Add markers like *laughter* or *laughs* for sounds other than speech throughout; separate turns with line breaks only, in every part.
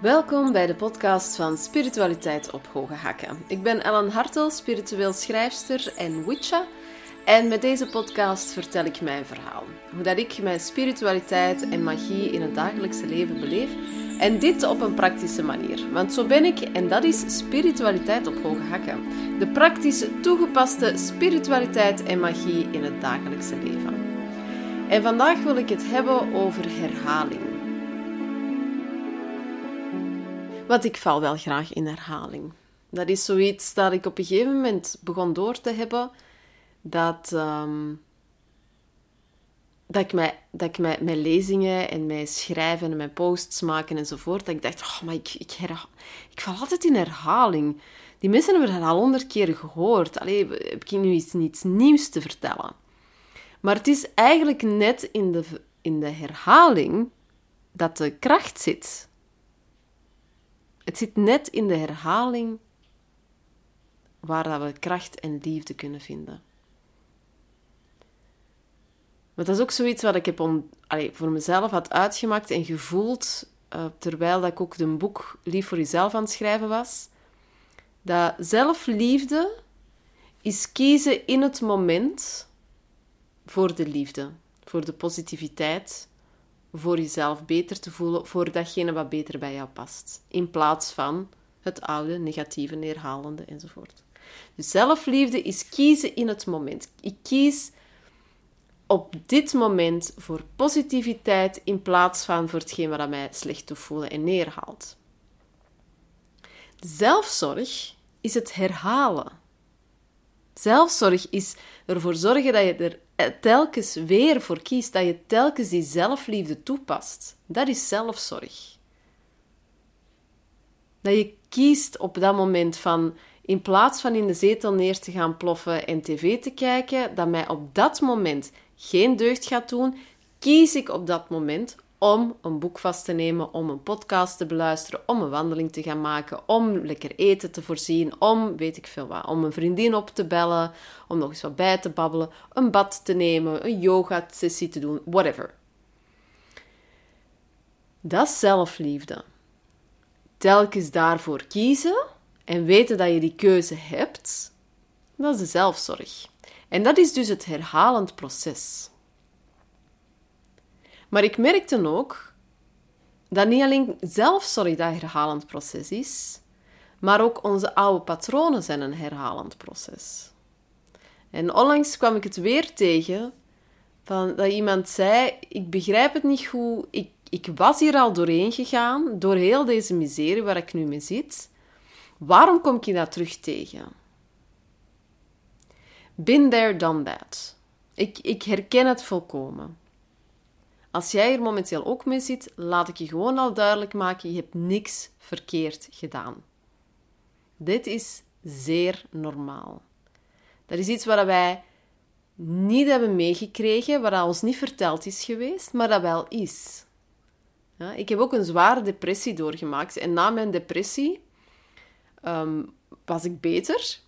Welkom bij de podcast van Spiritualiteit op Hoge Hakken. Ik ben Ellen Hartel, spiritueel schrijfster en witcha. En met deze podcast vertel ik mijn verhaal. Hoe dat ik mijn spiritualiteit en magie in het dagelijkse leven beleef. En dit op een praktische manier. Want zo ben ik en dat is spiritualiteit op hoge hakken. De praktische, toegepaste spiritualiteit en magie in het dagelijkse leven. En vandaag wil ik het hebben over herhaling. Want ik val wel graag in herhaling. Dat is zoiets dat ik op een gegeven moment begon door te hebben. Dat, ehm, dat ik, mij, dat ik mij, mijn lezingen en mijn schrijven en mijn posts maken enzovoort, dat ik dacht, oh, maar ik, ik, ik val altijd in herhaling. Die mensen hebben het al honderd keer gehoord. Allee, heb ik nu iets, iets nieuws te vertellen? Maar het is eigenlijk net in de, in de herhaling dat de kracht zit. Het zit net in de herhaling waar we kracht en liefde kunnen vinden. Maar dat is ook zoiets wat ik heb voor mezelf had uitgemaakt en gevoeld, uh, terwijl dat ik ook een boek Lief voor jezelf aan het schrijven was. Dat zelfliefde is kiezen in het moment voor de liefde, voor de positiviteit, voor jezelf beter te voelen, voor datgene wat beter bij jou past. In plaats van het oude, negatieve, neerhalende enzovoort. Dus zelfliefde is kiezen in het moment. Ik kies op dit moment voor positiviteit in plaats van voor hetgeen wat mij slecht te voelen en neerhaalt. Zelfzorg is het herhalen. Zelfzorg is ervoor zorgen dat je er telkens weer voor kiest, dat je telkens die zelfliefde toepast. Dat is zelfzorg. Dat je kiest op dat moment van, in plaats van in de zetel neer te gaan ploffen en tv te kijken, dat mij op dat moment geen deugd gaat doen, kies ik op dat moment om een boek vast te nemen, om een podcast te beluisteren, om een wandeling te gaan maken, om lekker eten te voorzien, om weet ik veel wat, om een vriendin op te bellen, om nog eens wat bij te babbelen, een bad te nemen, een yoga-sessie te doen, whatever. Dat is zelfliefde. Telkens daarvoor kiezen en weten dat je die keuze hebt, dat is de zelfzorg. En dat is dus het herhalend proces. Maar ik merkte ook dat niet alleen zelfzorg dat herhalend proces is, maar ook onze oude patronen zijn een herhalend proces. En onlangs kwam ik het weer tegen van, dat iemand zei: Ik begrijp het niet goed. Ik, ik was hier al doorheen gegaan, door heel deze miserie waar ik nu mee zit. Waarom kom ik dat terug tegen? Been there, done that. Ik, ik herken het volkomen. Als jij er momenteel ook mee zit, laat ik je gewoon al duidelijk maken: je hebt niks verkeerd gedaan. Dit is zeer normaal. Dat is iets wat wij niet hebben meegekregen, wat ons niet verteld is geweest, maar dat wel is. Ja, ik heb ook een zware depressie doorgemaakt en na mijn depressie ehm, was ik beter.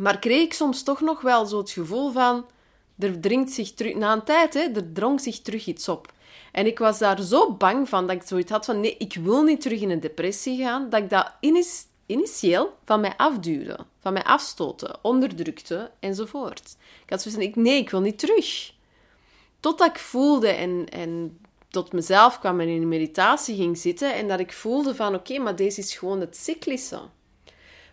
Maar kreeg ik soms toch nog wel zo het gevoel van er dringt zich terug, na een tijd, hè, er drong zich terug iets op. En ik was daar zo bang van dat ik zoiets had van nee, ik wil niet terug in een depressie gaan, dat ik dat initieel van mij afduwde, van mij afstoten, onderdrukte enzovoort. Ik had zoiets van nee, ik wil niet terug. Totdat ik voelde en, en tot mezelf kwam en in meditatie ging zitten en dat ik voelde van oké, maar deze is gewoon het cyclische.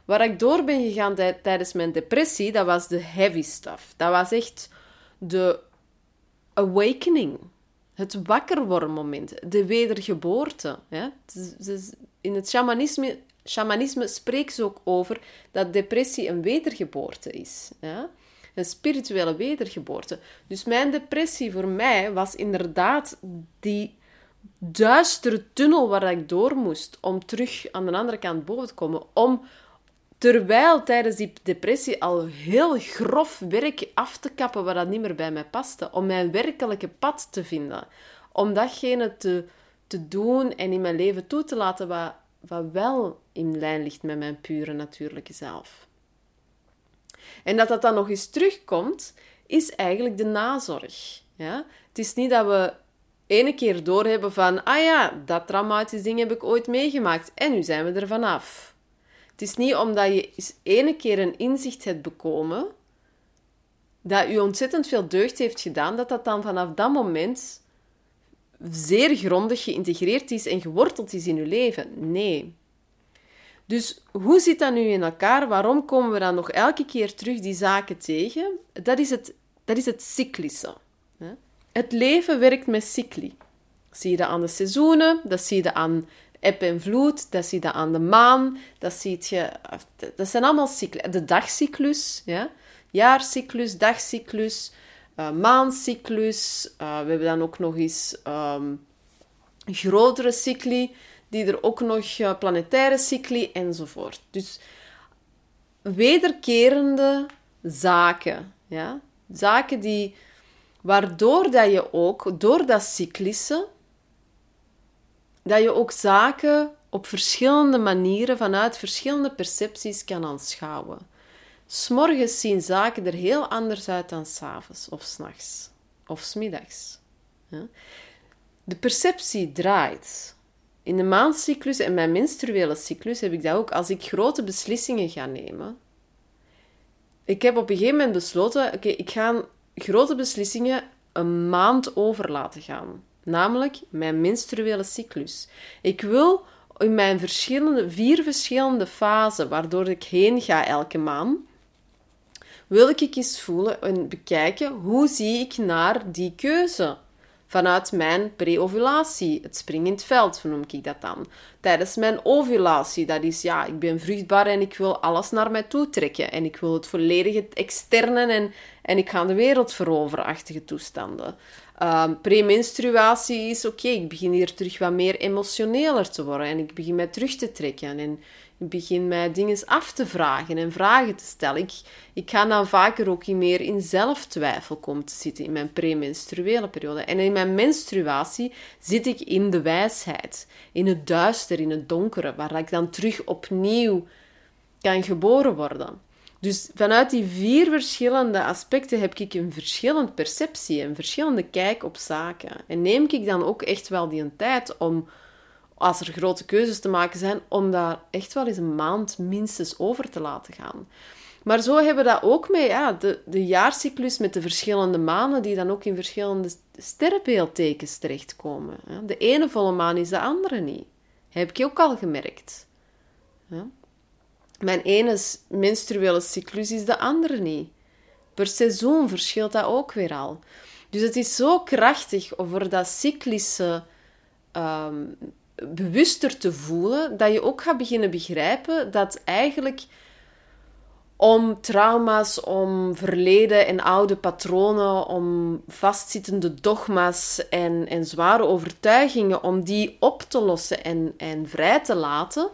Waar ik door ben gegaan tijdens mijn depressie, dat was de heavy stuff. Dat was echt de awakening, het wakker worden moment, de wedergeboorte. In het shamanisme, shamanisme spreekt ze ook over dat depressie een wedergeboorte is. Een spirituele wedergeboorte. Dus mijn depressie voor mij was inderdaad die duistere tunnel waar ik door moest om terug aan de andere kant boven te komen, om Terwijl tijdens die depressie al heel grof werk af te kappen waar dat niet meer bij mij paste. Om mijn werkelijke pad te vinden. Om datgene te, te doen en in mijn leven toe te laten wat, wat wel in lijn ligt met mijn pure natuurlijke zelf. En dat dat dan nog eens terugkomt, is eigenlijk de nazorg. Ja? Het is niet dat we ene keer doorhebben van, ah ja, dat traumatisch ding heb ik ooit meegemaakt en nu zijn we er vanaf. Het is niet omdat je eens ene keer een inzicht hebt bekomen, dat u ontzettend veel deugd heeft gedaan, dat dat dan vanaf dat moment zeer grondig geïntegreerd is en geworteld is in uw leven. Nee. Dus hoe zit dat nu in elkaar? Waarom komen we dan nog elke keer terug die zaken tegen? Dat is het, dat is het cyclische. Het leven werkt met cycli. Zie je dat aan de seizoenen, dat zie je aan eb en vloed, dat zie je aan de maan, dat zie je... Dat zijn allemaal cycli. De dagcyclus, ja? jaarcyclus, dagcyclus, uh, maancyclus. Uh, we hebben dan ook nog eens um, grotere cycli, die er ook nog uh, planetaire cycli enzovoort. Dus wederkerende zaken, ja? zaken die Waardoor dat je ook, door dat cyclische, dat je ook zaken op verschillende manieren, vanuit verschillende percepties kan aanschouwen. S'morgens zien zaken er heel anders uit dan s'avonds of s'nachts of s'middags. Ja? De perceptie draait. In de maandcyclus en mijn menstruele cyclus heb ik dat ook. Als ik grote beslissingen ga nemen, ik heb op een gegeven moment besloten: oké, ik ga grote beslissingen een maand over laten gaan. Namelijk mijn menstruele cyclus. Ik wil in mijn verschillende, vier verschillende fasen, waardoor ik heen ga elke maand, wil ik eens voelen en bekijken hoe zie ik naar die keuze vanuit mijn pre-ovulatie. Het springend veld noem ik dat dan. Tijdens mijn ovulatie, dat is ja, ik ben vruchtbaar en ik wil alles naar mij toe trekken. En ik wil het volledige externe en, en ik ga de wereld veroverachtige toestanden. Um, Premenstruatie is oké, ik begin hier terug wat meer emotioneler te worden en ik begin mij terug te trekken. En ik begin mij dingen af te vragen en vragen te stellen. Ik, ik ga dan vaker ook meer in zelftwijfel komen te zitten in mijn premenstruele periode. En in mijn menstruatie zit ik in de wijsheid, in het duister, in het donkere, waar ik dan terug opnieuw kan geboren worden. Dus vanuit die vier verschillende aspecten heb ik een verschillende perceptie, een verschillende kijk op zaken. En neem ik dan ook echt wel die tijd om als er grote keuzes te maken zijn, om daar echt wel eens een maand minstens over te laten gaan. Maar zo hebben we dat ook met ja, de, de jaarcyclus met de verschillende maanden, die dan ook in verschillende sterrenbeeldtekens terechtkomen. De ene volle maan is de andere niet. Heb ik ook al gemerkt. Ja. Mijn ene menstruele cyclus is de andere niet. Per seizoen verschilt dat ook weer al. Dus het is zo krachtig over dat cyclische ehm, bewuster te voelen, dat je ook gaat beginnen begrijpen dat eigenlijk om trauma's, om verleden en oude patronen, om vastzittende dogma's en, en zware overtuigingen, om die op te lossen en, en vrij te laten,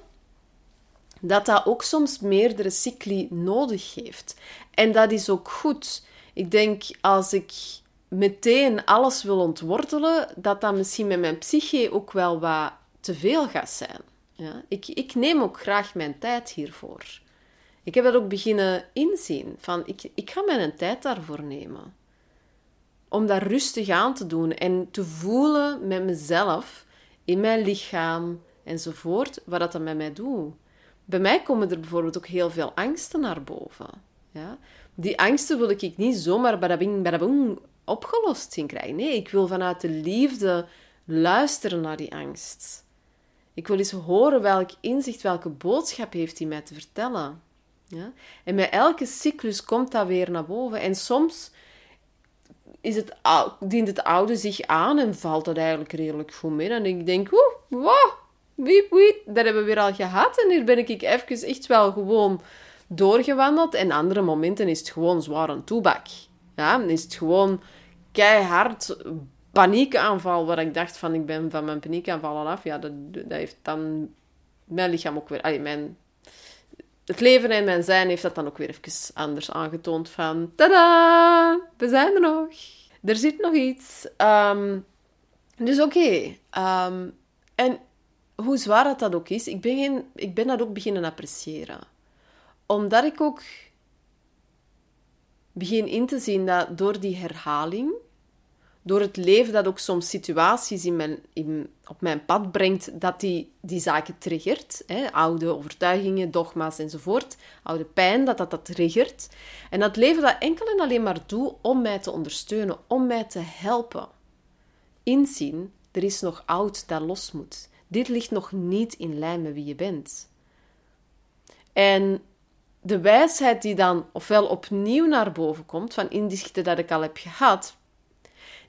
dat dat ook soms meerdere cycli nodig heeft. En dat is ook goed. Ik denk als ik meteen alles wil ontwortelen, dat dat misschien met mijn psyche ook wel wat te veel gaat zijn. Ja? Ik, ik neem ook graag mijn tijd hiervoor. Ik heb dat ook beginnen inzien. Van, ik, ik ga mijn tijd daarvoor nemen. Om dat rustig aan te doen en te voelen met mezelf, in mijn lichaam enzovoort, wat dat met mij doet. Bij mij komen er bijvoorbeeld ook heel veel angsten naar boven. Ja? Die angsten wil ik niet zomaar badabing, badabing opgelost zien krijgen. Nee, ik wil vanuit de liefde luisteren naar die angst. Ik wil eens horen welk inzicht, welke boodschap heeft hij mij te vertellen. Ja? En met elke cyclus komt dat weer naar boven. En soms is het, dient het oude zich aan en valt dat eigenlijk redelijk goed mee. En ik denk, oeh, wow, wiep, wiep, dat hebben we weer al gehad. En hier ben ik even echt wel gewoon doorgewandeld. En andere momenten is het gewoon zwaar een toebak. Ja, is het gewoon keihard paniekaanval, waar ik dacht van ik ben van mijn paniekaanvallen af, ja, dat, dat heeft dan mijn lichaam ook weer, allee, mijn, het leven en mijn zijn heeft dat dan ook weer even anders aangetoond van, tada, we zijn er nog. Er zit nog iets. Ehm, dus oké. Ehm, en hoe zwaar dat, dat ook is, ik ben, ik ben dat ook beginnen appreciëren. Omdat ik ook begin in te zien dat door die herhaling door het leven dat ook soms situaties in mijn, in, op mijn pad brengt, dat die, die zaken triggert. Hè? Oude overtuigingen, dogma's enzovoort. Oude pijn, dat dat dat triggert. En dat leven dat enkel en alleen maar doe om mij te ondersteunen, om mij te helpen. Inzien, er is nog oud dat los moet. Dit ligt nog niet in lijn met wie je bent. En de wijsheid die dan ofwel opnieuw naar boven komt, van inzichten dat ik al heb gehad,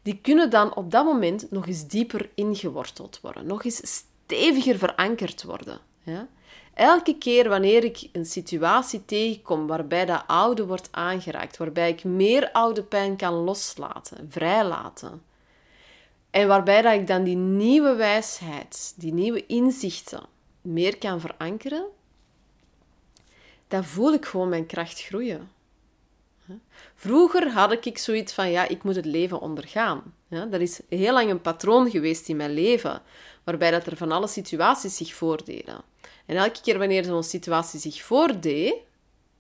die kunnen dan op dat moment nog eens dieper ingeworteld worden, nog eens steviger verankerd worden. Ja? Elke keer wanneer ik een situatie tegenkom waarbij dat oude wordt aangeraakt, waarbij ik meer oude pijn kan loslaten, vrijlaten, en waarbij dat ik dan die nieuwe wijsheid, die nieuwe inzichten meer kan verankeren, dan voel ik gewoon mijn kracht groeien. Vroeger had ik zoiets van, ja, ik moet het leven ondergaan. dat is heel lang een patroon geweest in mijn leven, waarbij dat er van alle situaties zich voordeden. En elke keer wanneer zo'n situatie zich voordeed,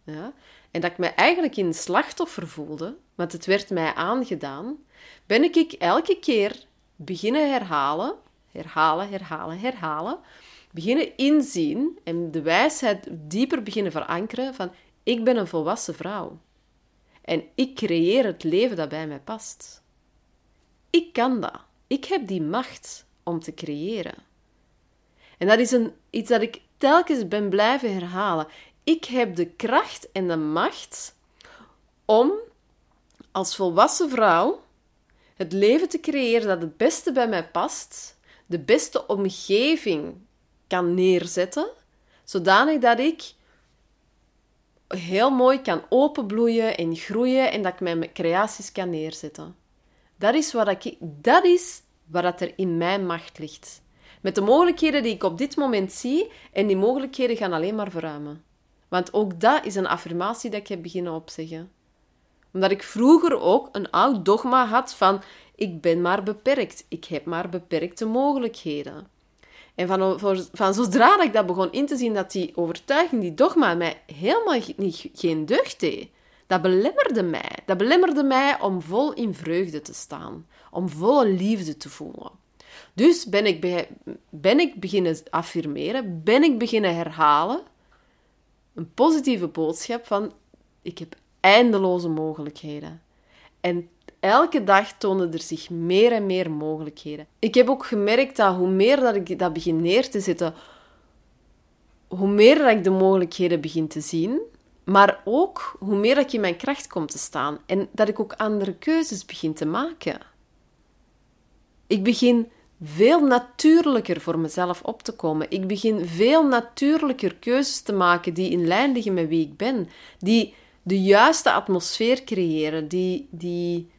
ja, en dat ik me eigenlijk in slachtoffer voelde, want het werd mij aangedaan, ben ik elke keer beginnen herhalen, herhalen, herhalen, herhalen, beginnen inzien en de wijsheid dieper beginnen verankeren van ik ben een volwassen vrouw. En ik creëer het leven dat bij mij past. Ik kan dat. Ik heb die macht om te creëren. En dat is een, iets dat ik telkens ben blijven herhalen. Ik heb de kracht en de macht om als volwassen vrouw het leven te creëren dat het beste bij mij past, de beste omgeving kan neerzetten, zodanig dat ik heel mooi kan openbloeien en groeien en dat ik mijn creaties kan neerzetten. Dat is wat, ik, dat is wat er in mijn macht ligt. Met de mogelijkheden die ik op dit moment zie, en die mogelijkheden gaan alleen maar verruimen. Want ook dat is een affirmatie dat ik heb beginnen opzeggen. Omdat ik vroeger ook een oud dogma had van ik ben maar beperkt, ik heb maar beperkte mogelijkheden. En van, van zodra ik dat begon in te zien dat die overtuiging, die dogma, mij helemaal niet, geen deugd deed, dat belemmerde mij. Dat belemmerde mij om vol in vreugde te staan, om volle liefde te voelen. Dus ben ik, ben ik beginnen affirmeren, ben ik beginnen herhalen, een positieve boodschap van ik heb eindeloze mogelijkheden. En elke dag tonen er zich meer en meer mogelijkheden. Ik heb ook gemerkt dat hoe meer dat ik dat begin neer te zetten, hoe meer dat ik de mogelijkheden begin te zien, maar ook hoe meer dat ik in mijn kracht kom te staan en dat ik ook andere keuzes begin te maken. Ik begin veel natuurlijker voor mezelf op te komen. Ik begin veel natuurlijker keuzes te maken die in lijn liggen met wie ik ben, die de juiste atmosfeer creëren, die, die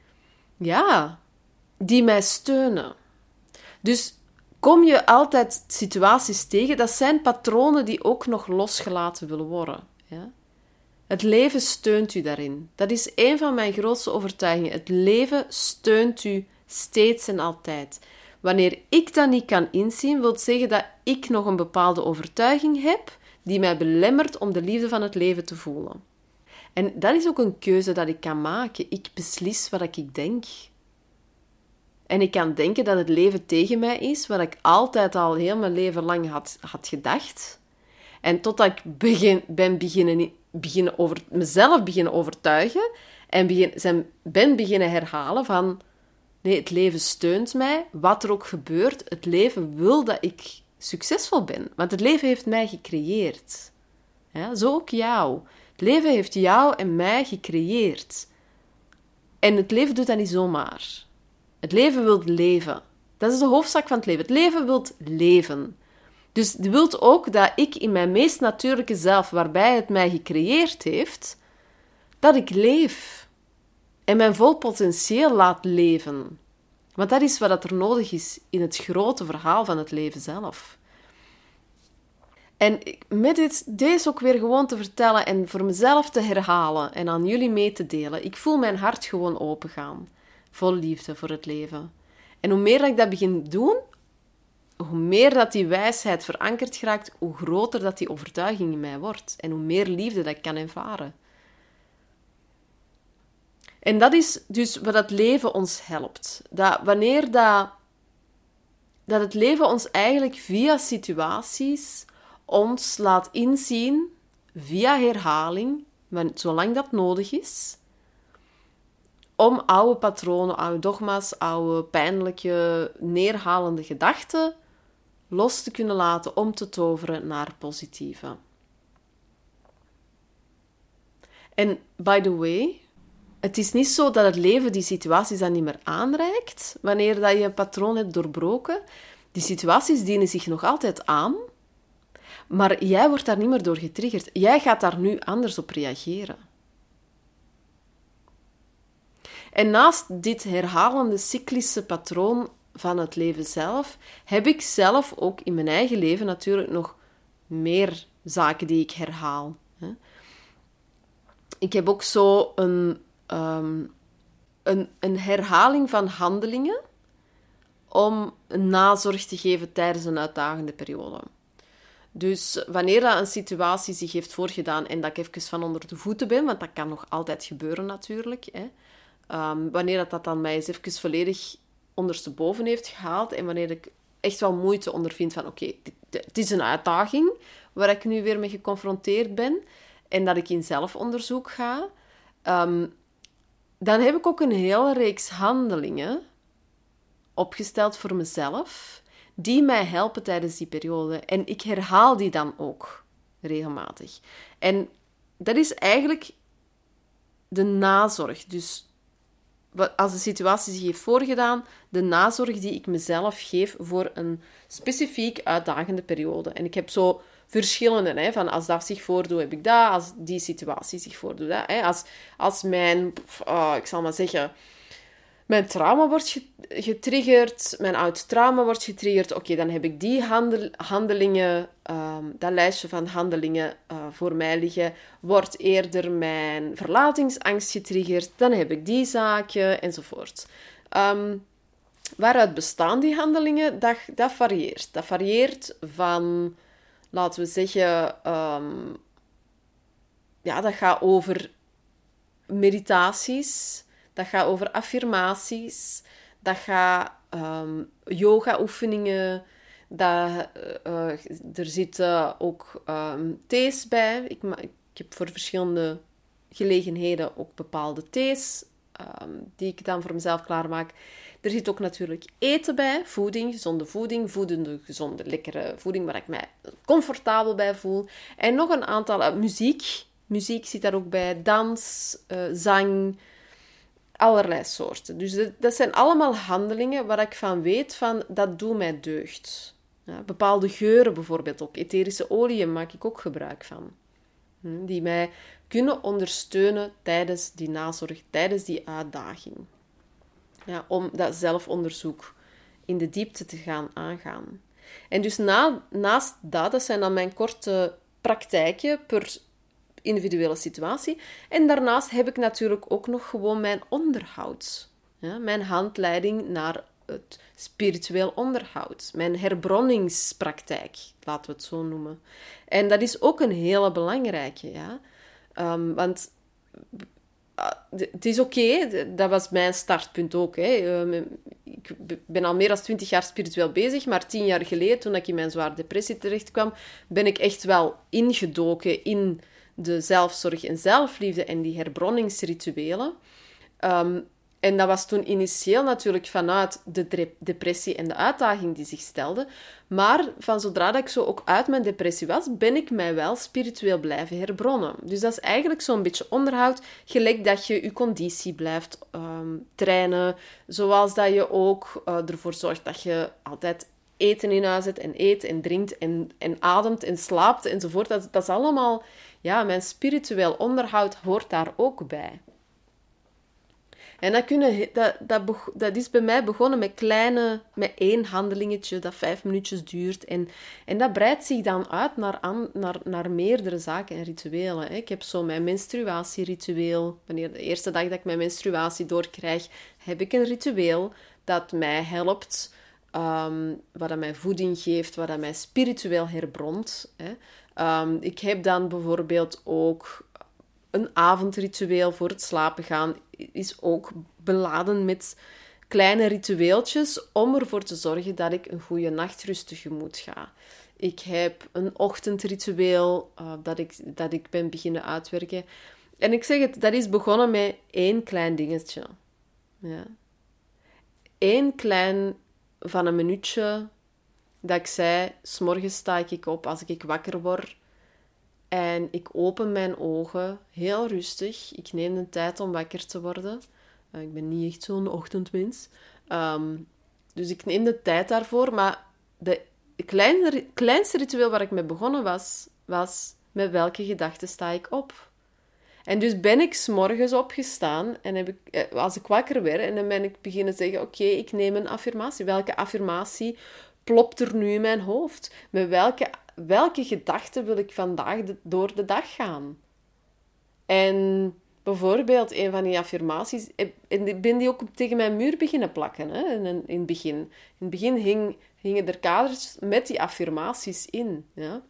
ja, die mij steunen. Dus kom je altijd situaties tegen, dat zijn patronen die ook nog losgelaten willen worden. Het leven steunt u daarin. Dat is een van mijn grootste overtuigingen. Het leven steunt u steeds en altijd. Wanneer ik dat niet kan inzien, wil zeggen dat ik nog een bepaalde overtuiging heb die mij belemmert om de liefde van het leven te voelen. En dat is ook een keuze dat ik kan maken. Ik beslis wat ik denk. En ik kan denken dat het leven tegen mij is, wat ik altijd al heel mijn leven lang had, had gedacht. En totdat ik begin, ben beginnen, beginnen over mezelf beginnen overtuigen en begin, ben beginnen herhalen van nee, het leven steunt mij, wat er ook gebeurt. Het leven wil dat ik succesvol ben, want het leven heeft mij gecreëerd. Ja, zo ook jou. Het leven heeft jou en mij gecreëerd. En het leven doet dat niet zomaar. Het leven wil leven. Dat is de hoofdzak van het leven. Het leven wil leven. Dus het wil ook dat ik in mijn meest natuurlijke zelf, waarbij het mij gecreëerd heeft, dat ik leef. En mijn vol potentieel laat leven. Want dat is wat er nodig is in het grote verhaal van het leven zelf. En met dit, deze ook weer gewoon te vertellen en voor mezelf te herhalen en aan jullie mee te delen, ik voel mijn hart gewoon opengaan. Vol liefde voor het leven. En hoe meer dat ik dat begin doen, hoe meer dat die wijsheid verankerd geraakt, hoe groter dat die overtuiging in mij wordt. En hoe meer liefde dat ik kan ervaren. En dat is dus wat het leven ons helpt. Dat wanneer dat, dat het leven ons eigenlijk via situaties ons laat inzien, via herhaling, zolang dat nodig is, om oude patronen, oude dogma's, oude pijnlijke, neerhalende gedachten los te kunnen laten om te toveren naar positieve. En by the way, het is niet zo dat het leven die situaties dan niet meer aanreikt wanneer dat je een patroon hebt doorbroken. Die situaties dienen zich nog altijd aan, maar jij wordt daar niet meer door getriggerd. Jij gaat daar nu anders op reageren. En naast dit herhalende cyclische patroon van het leven zelf, heb ik zelf ook in mijn eigen leven natuurlijk nog meer zaken die ik herhaal. Ik heb ook zo een, ehm, een, een herhaling van handelingen om een nazorg te geven tijdens een uitdagende periode. Dus wanneer dat een situatie zich heeft voorgedaan en dat ik even van onder de voeten ben, want dat kan nog altijd gebeuren natuurlijk, hè, um, wanneer dat, dat dan mij eens even volledig ondersteboven heeft gehaald en wanneer ik echt wel moeite ondervind van oké, het is een uitdaging waar ik nu weer mee geconfronteerd ben en dat ik in zelfonderzoek ga, um, dan heb ik ook een hele reeks handelingen opgesteld voor mezelf die mij helpen tijdens die periode. En ik herhaal die dan ook regelmatig. En dat is eigenlijk de nazorg. Dus als de situatie zich heeft voorgedaan, de nazorg die ik mezelf geef voor een specifiek uitdagende periode. En ik heb zo verschillende, hè, van als dat zich voordoet, heb ik dat, als die situatie zich voordoet. Hè. Als, als mijn, oh, ik zal maar zeggen, mijn trauma wordt getriggerd, mijn oud trauma wordt getriggerd, oké, dan heb ik die handel, handelingen, ehm, dat lijstje van handelingen uh, voor mij liggen. Wordt eerder mijn verlatingsangst getriggerd, dan heb ik die zaken, enzovoort. Um, waaruit bestaan die handelingen? Dat, dat varieert. Dat varieert van, laten we zeggen, um, ja, dat gaat over meditaties dat gaat over affirmaties. Dat gaat um, yoga-oefeningen. Dat, uh, er zitten ook um, thees bij. Ik, ik, heb voor verschillende gelegenheden ook bepaalde thees um, die ik dan voor mezelf klaarmaak. Er zit ook natuurlijk eten bij, voeding, gezonde voeding, voedende, gezonde, lekkere voeding waar ik mij comfortabel bij voel. En nog een aantal uh, muziek. Muziek zit daar ook bij, dans, zang, allerlei soorten. Dus dat, zijn allemaal handelingen waar ik van weet van dat doet mij deugd. Ja, bepaalde geuren bijvoorbeeld ook. Etherische oliën maak ik ook gebruik van. Hm, die mij kunnen ondersteunen tijdens die nazorg, tijdens die uitdaging. Ja, om dat zelfonderzoek in de diepte te gaan aangaan. En dus na, naast dat, dat zijn dan mijn korte praktijken per individuele situatie. En daarnaast heb ik natuurlijk ook nog gewoon mijn onderhoud. Ja, mijn handleiding naar het spiritueel onderhoud. Mijn herbronningspraktijk, laten we het zo noemen. En dat is ook een hele belangrijke, ja. Um, want ah, het is oké, dat was mijn startpunt ook. Hè. Ehm, ik ben al meer dan twintig jaar spiritueel bezig, maar tien jaar geleden, toen ik in mijn zware depressie terecht kwam, ben ik echt wel ingedoken in de zelfzorg en zelfliefde en die herbronningsrituelen. Um, en dat was toen initieel natuurlijk vanuit de depressie en de uitdaging die zich stelde. Maar van zodra dat ik zo ook uit mijn depressie was, ben ik mij wel spiritueel blijven herbronnen. Dus dat is eigenlijk zo'n beetje onderhoud, gelijk dat je je conditie blijft um, trainen. Zoals dat je ook uh, ervoor zorgt dat je altijd eten in huis hebt en eet en drinkt en, en ademt en slaapt enzovoort. Dat, dat is allemaal ja, mijn spiritueel onderhoud hoort daar ook bij. En dat, kunnen, dat, dat, dat is bij mij begonnen met kleine, met één handelingetje dat vijf minuutjes duurt. En, en dat breidt zich dan uit naar, naar, naar meerdere zaken en rituelen. Ik heb zo mijn menstruatieritueel. Wanneer de eerste dag dat ik mijn menstruatie doorkrijg, heb ik een ritueel dat mij helpt. Um, wat dat mij voeding geeft, wat dat mij spiritueel herbront. Ehm, ik heb dan bijvoorbeeld ook een avondritueel voor het slapen gaan is ook beladen met kleine ritueeltjes om ervoor te zorgen dat ik een goede nachtrust tegemoet ga. Ik heb een ochtendritueel uh, dat, ik, dat ik ben beginnen uitwerken. En ik zeg het, dat is begonnen met één klein dingetje. Ja. Eén klein van een minuutje dat ik zei, s'morgens sta ik op als ik wakker word en ik open mijn ogen heel rustig. Ik neem de tijd om wakker te worden. Uh, ik ben niet echt zo'n ochtendmens. Um, dus ik neem de tijd daarvoor. Maar de kleinste ritueel waar ik mee begonnen was, was met welke gedachten sta ik op? En dus ben ik s'morgens opgestaan en heb ik, eh, als ik wakker werd en dan ben ik beginnen zeggen, oké, ik neem een affirmatie. Welke affirmatie plopt er nu in mijn hoofd? Met welke, welke gedachten wil ik vandaag door de dag gaan? En bijvoorbeeld een van die affirmaties, eh, en ik ben die ook tegen mijn muur beginnen plakken hè, in, in het begin. In het begin hing, hingen er kaders met die affirmaties in. Ja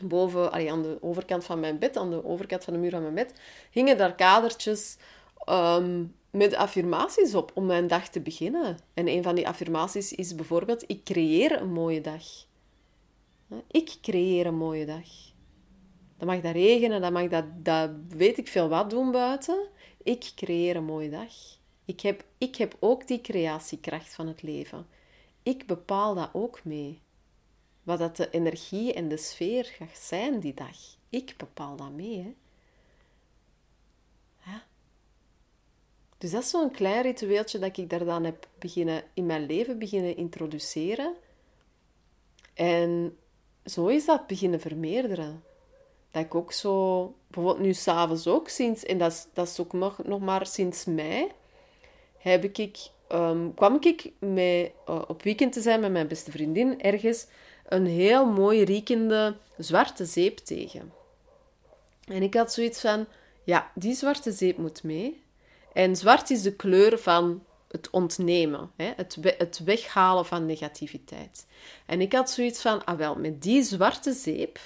boven, allee, aan de overkant van mijn bed, aan de overkant van de muur van mijn bed, hingen daar kadertjes ehm, met affirmaties op om mijn dag te beginnen. En een van die affirmaties is bijvoorbeeld: Ik creëer een mooie dag. Ik creëer een mooie dag. Dan mag dat regenen, dan mag dat, dat weet ik veel wat doen buiten. Ik creëer een mooie dag. Ik heb, ik heb ook die creatiekracht van het leven. Ik bepaal dat ook mee wat dat de energie en de sfeer gaat zijn die dag. Ik bepaal dat mee. Hè. Ja. Dus dat is zo'n klein ritueeltje dat ik daar dan heb beginnen, in mijn leven beginnen introduceren. En zo is dat beginnen vermeerderen. Dat ik ook zo, bijvoorbeeld nu s'avonds ook, sinds, en dat is, dat is ook nog, nog maar sinds mei, heb ik, um, kwam ik mee, uh, op weekend te zijn met mijn beste vriendin ergens een heel mooi riekende zwarte zeep tegen. En ik had zoiets van, ja, die zwarte zeep moet mee. En zwart is de kleur van het ontnemen, hè? Het, het weghalen van negativiteit. En ik had zoiets van, ah wel, met die zwarte zeep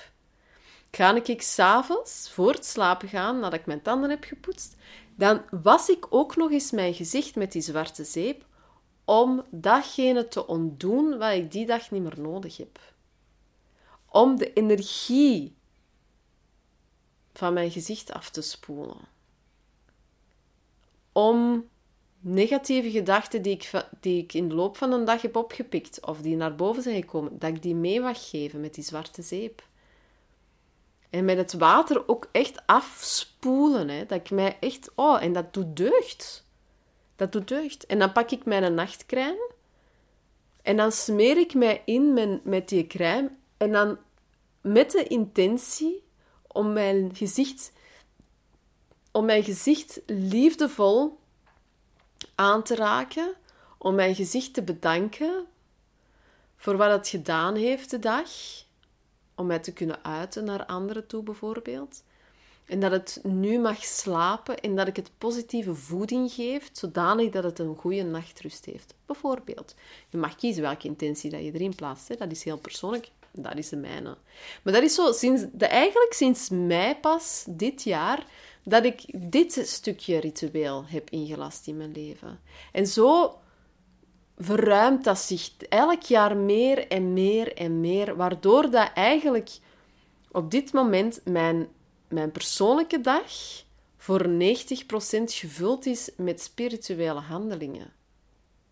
ga ik s'avonds, voor het slapen gaan, nadat ik mijn tanden heb gepoetst, dan was ik ook nog eens mijn gezicht met die zwarte zeep om datgene te ontdoen wat ik die dag niet meer nodig heb. Om de energie van mijn gezicht af te spoelen. Om negatieve gedachten die ik, die ik in de loop van een dag heb opgepikt of die naar boven zijn gekomen, dat ik die mee mag geven met die zwarte zeep. En met het water ook echt afspoelen. Hè, dat ik mij echt... Oh, en dat doet deugd. Dat doet deugd. En dan pak ik mijn nachtcrème. En dan smeer ik mij in met, met die crème. En dan met de intentie om mijn gezicht... Om mijn gezicht liefdevol aan te raken. Om mijn gezicht te bedanken voor wat het gedaan heeft de dag. Om mij te kunnen uiten naar anderen toe, bijvoorbeeld. En dat het nu mag slapen en dat ik het positieve voeding geef, zodanig dat het een goede nachtrust heeft. Bijvoorbeeld. Je mag kiezen welke intentie dat je erin plaatst. Hè. Dat is heel persoonlijk. Dat is de mijne. Maar dat is zo, sinds, de, eigenlijk sinds mei pas, dit jaar, dat ik dit stukje ritueel heb ingelast in mijn leven. En zo verruimt dat zich elk jaar meer en meer en meer, waardoor dat eigenlijk op dit moment mijn mijn persoonlijke dag voor 90% gevuld is met spirituele handelingen.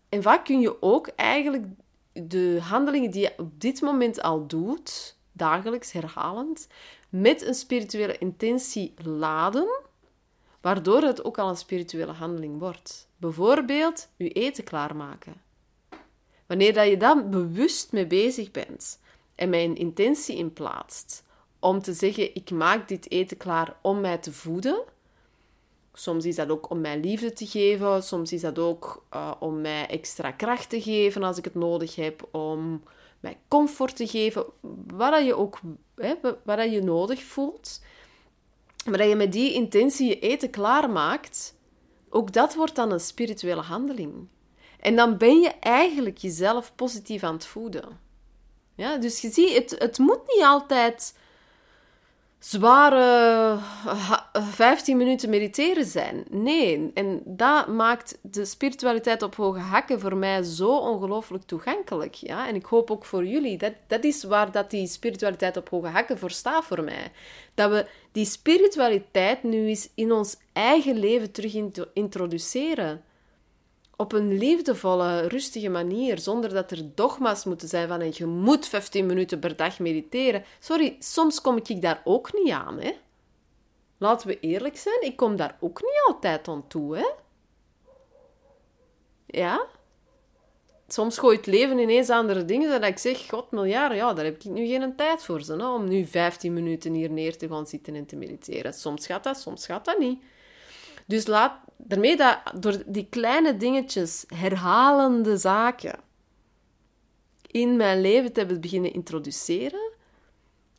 En vaak kun je ook eigenlijk de handelingen die je op dit moment al doet, dagelijks herhalend, met een spirituele intentie laden, waardoor het ook al een spirituele handeling wordt. Bijvoorbeeld je eten klaarmaken. Wanneer dat je dan bewust mee bezig bent en een intentie in plaatst, om te zeggen: ik maak dit eten klaar om mij te voeden. Soms is dat ook om mij liefde te geven. Soms is dat ook uh, om mij extra kracht te geven als ik het nodig heb. Om mij comfort te geven. Wat je ook hè, wat je nodig voelt. Maar dat je met die intentie je eten klaarmaakt. Ook dat wordt dan een spirituele handeling. En dan ben je eigenlijk jezelf positief aan het voeden. Ja, dus je ziet, het, het moet niet altijd zware 15 minuten mediteren zijn. Nee, en dat maakt de spiritualiteit op hoge hakken voor mij zo ongelooflijk toegankelijk. Ja? En ik hoop ook voor jullie. Dat, dat is waar dat die spiritualiteit op hoge hakken voor staat voor mij. Dat we die spiritualiteit nu eens in ons eigen leven terug introduceren op een liefdevolle, rustige manier, zonder dat er dogma's moeten zijn van je moet 15 minuten per dag mediteren. Sorry, soms kom ik daar ook niet aan, hè. Laten we eerlijk zijn, ik kom daar ook niet altijd aan toe, hè. Ja? Soms gooit het leven ineens andere dingen dat ik zeg, god miljard, ja, daar heb ik nu geen tijd voor, ze, om nu 15 minuten hier neer te gaan zitten en te mediteren. Soms gaat dat, soms gaat dat niet. Dus laat, daarmee dat, door die kleine dingetjes, herhalende zaken, in mijn leven te beginnen introduceren,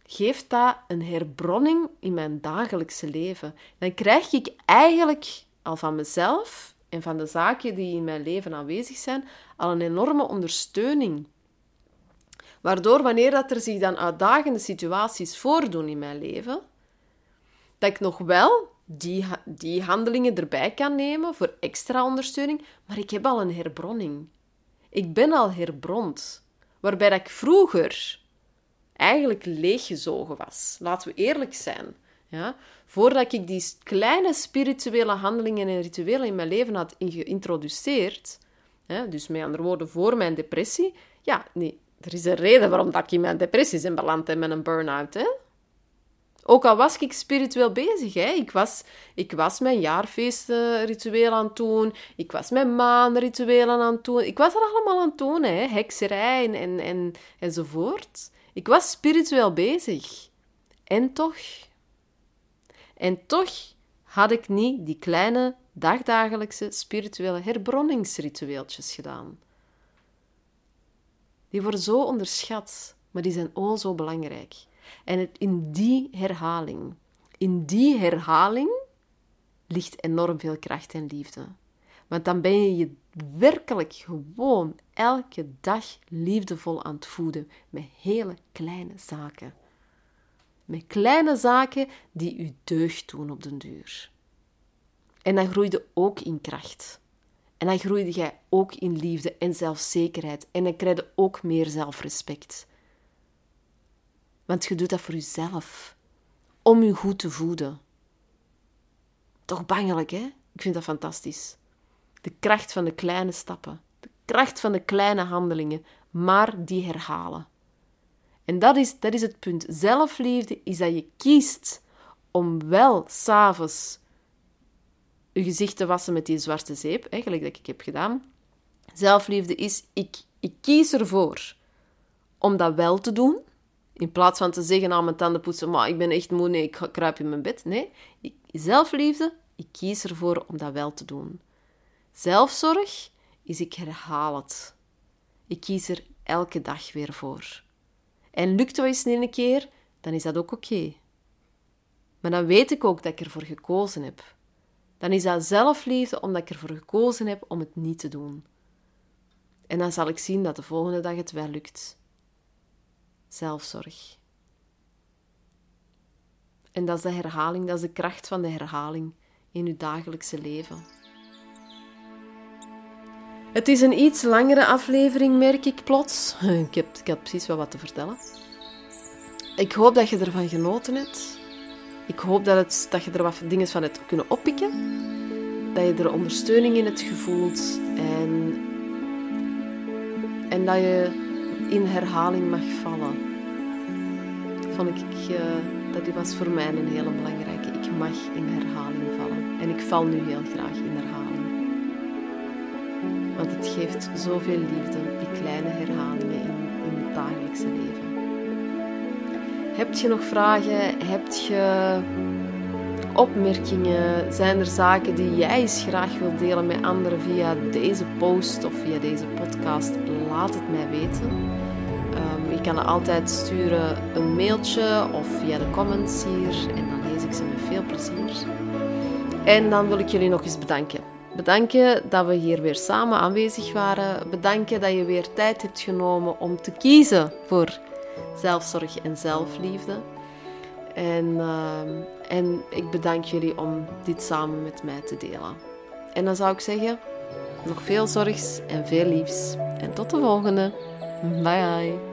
geeft dat een herbronning in mijn dagelijkse leven. Dan krijg ik eigenlijk al van mezelf en van de zaken die in mijn leven aanwezig zijn, al een enorme ondersteuning. Waardoor wanneer dat er zich dan uitdagende situaties voordoen in mijn leven, dat ik nog wel die, die handelingen erbij kan nemen voor extra ondersteuning, maar ik heb al een herbronning. Ik ben al herbrond. Waarbij ik vroeger eigenlijk leeggezogen was. Laten we eerlijk zijn. Ja? Voordat ik die kleine spirituele handelingen en rituelen in mijn leven had geïntroduceerd, hè, dus met andere woorden, voor mijn depressie, ja, nee, er is een reden waarom dat ik in mijn depressie ben beland en met een burn-out. Ook al was ik spiritueel bezig. Hè. Ik, was, ik was mijn jaarfeestritueel aan het doen. Ik was mijn maanrituelen aan het doen. Ik was er allemaal aan het doen. Hè. Hekserij en, en, en, enzovoort. Ik was spiritueel bezig. En toch... En toch had ik niet die kleine dagdagelijkse spirituele herbronningsritueeltjes gedaan. Die worden zo onderschat, maar die zijn o zo belangrijk. En het, in die herhaling, in die herhaling ligt enorm veel kracht en liefde. Want dan ben je je werkelijk gewoon elke dag liefdevol aan het voeden met hele kleine zaken. Met kleine zaken die u deugd doen op den duur. En dan groeide ook in kracht. En dan groeide jij ook in liefde en zelfzekerheid. En dan krijg je ook meer zelfrespect. Want je doet dat voor jezelf. Om je goed te voeden. Toch bangelijk, hè? Ik vind dat fantastisch. De kracht van de kleine stappen. De kracht van de kleine handelingen. Maar die herhalen. En dat is, dat is het punt. Zelfliefde is dat je kiest om wel s'avonds je gezicht te wassen met die zwarte zeep, eigenlijk dat ik heb gedaan. Zelfliefde is, ik, ik kies ervoor om dat wel te doen. In plaats van te zeggen aan mijn tanden poetsen, maar ik ben echt moe, nee, ik kruip in mijn bed. Nee, zelfliefde, ik kies ervoor om dat wel te doen. Zelfzorg is ik herhaal het. Ik kies er elke dag weer voor. En lukt het eens een keer, dan is dat ook oké. Maar dan weet ik ook dat ik ervoor gekozen heb. Dan is dat zelfliefde omdat ik ervoor gekozen heb om het niet te doen. En dan zal ik zien dat de volgende dag het wel lukt zelfzorg. En dat is de herhaling, dat is de kracht van de herhaling in uw dagelijkse leven. Het is een iets langere aflevering, merk ik plots. *laughs* Ik heb, ik had precies wel wat te vertellen. Ik hoop dat je ervan genoten hebt. Ik hoop dat, het, dat je er wat dingen van hebt kunnen oppikken. Dat je er ondersteuning in hebt gevoeld. En, en dat je in herhaling mag vallen. Vond ik, uh, dat was voor mij een hele belangrijke. Ik mag in herhaling vallen. En ik val nu heel graag in herhaling. Want het geeft zoveel liefde, die kleine herhalingen in, in het dagelijkse leven. Heb je nog vragen? Heb je opmerkingen? Zijn er zaken die jij eens graag wilt delen met anderen via deze post of via deze podcast? Laat het mij weten. Je kan altijd sturen een mailtje of via de comments hier en dan lees ik ze met veel plezier. En dan wil ik jullie nog eens bedanken. Bedanken dat we hier weer samen aanwezig waren. Bedanken dat je weer tijd hebt genomen om te kiezen voor zelfzorg en zelfliefde. En, ehm, en ik bedank jullie om dit samen met mij te delen. En dan zou ik zeggen, nog veel zorgs en veel liefs. En tot de volgende. Bye bye.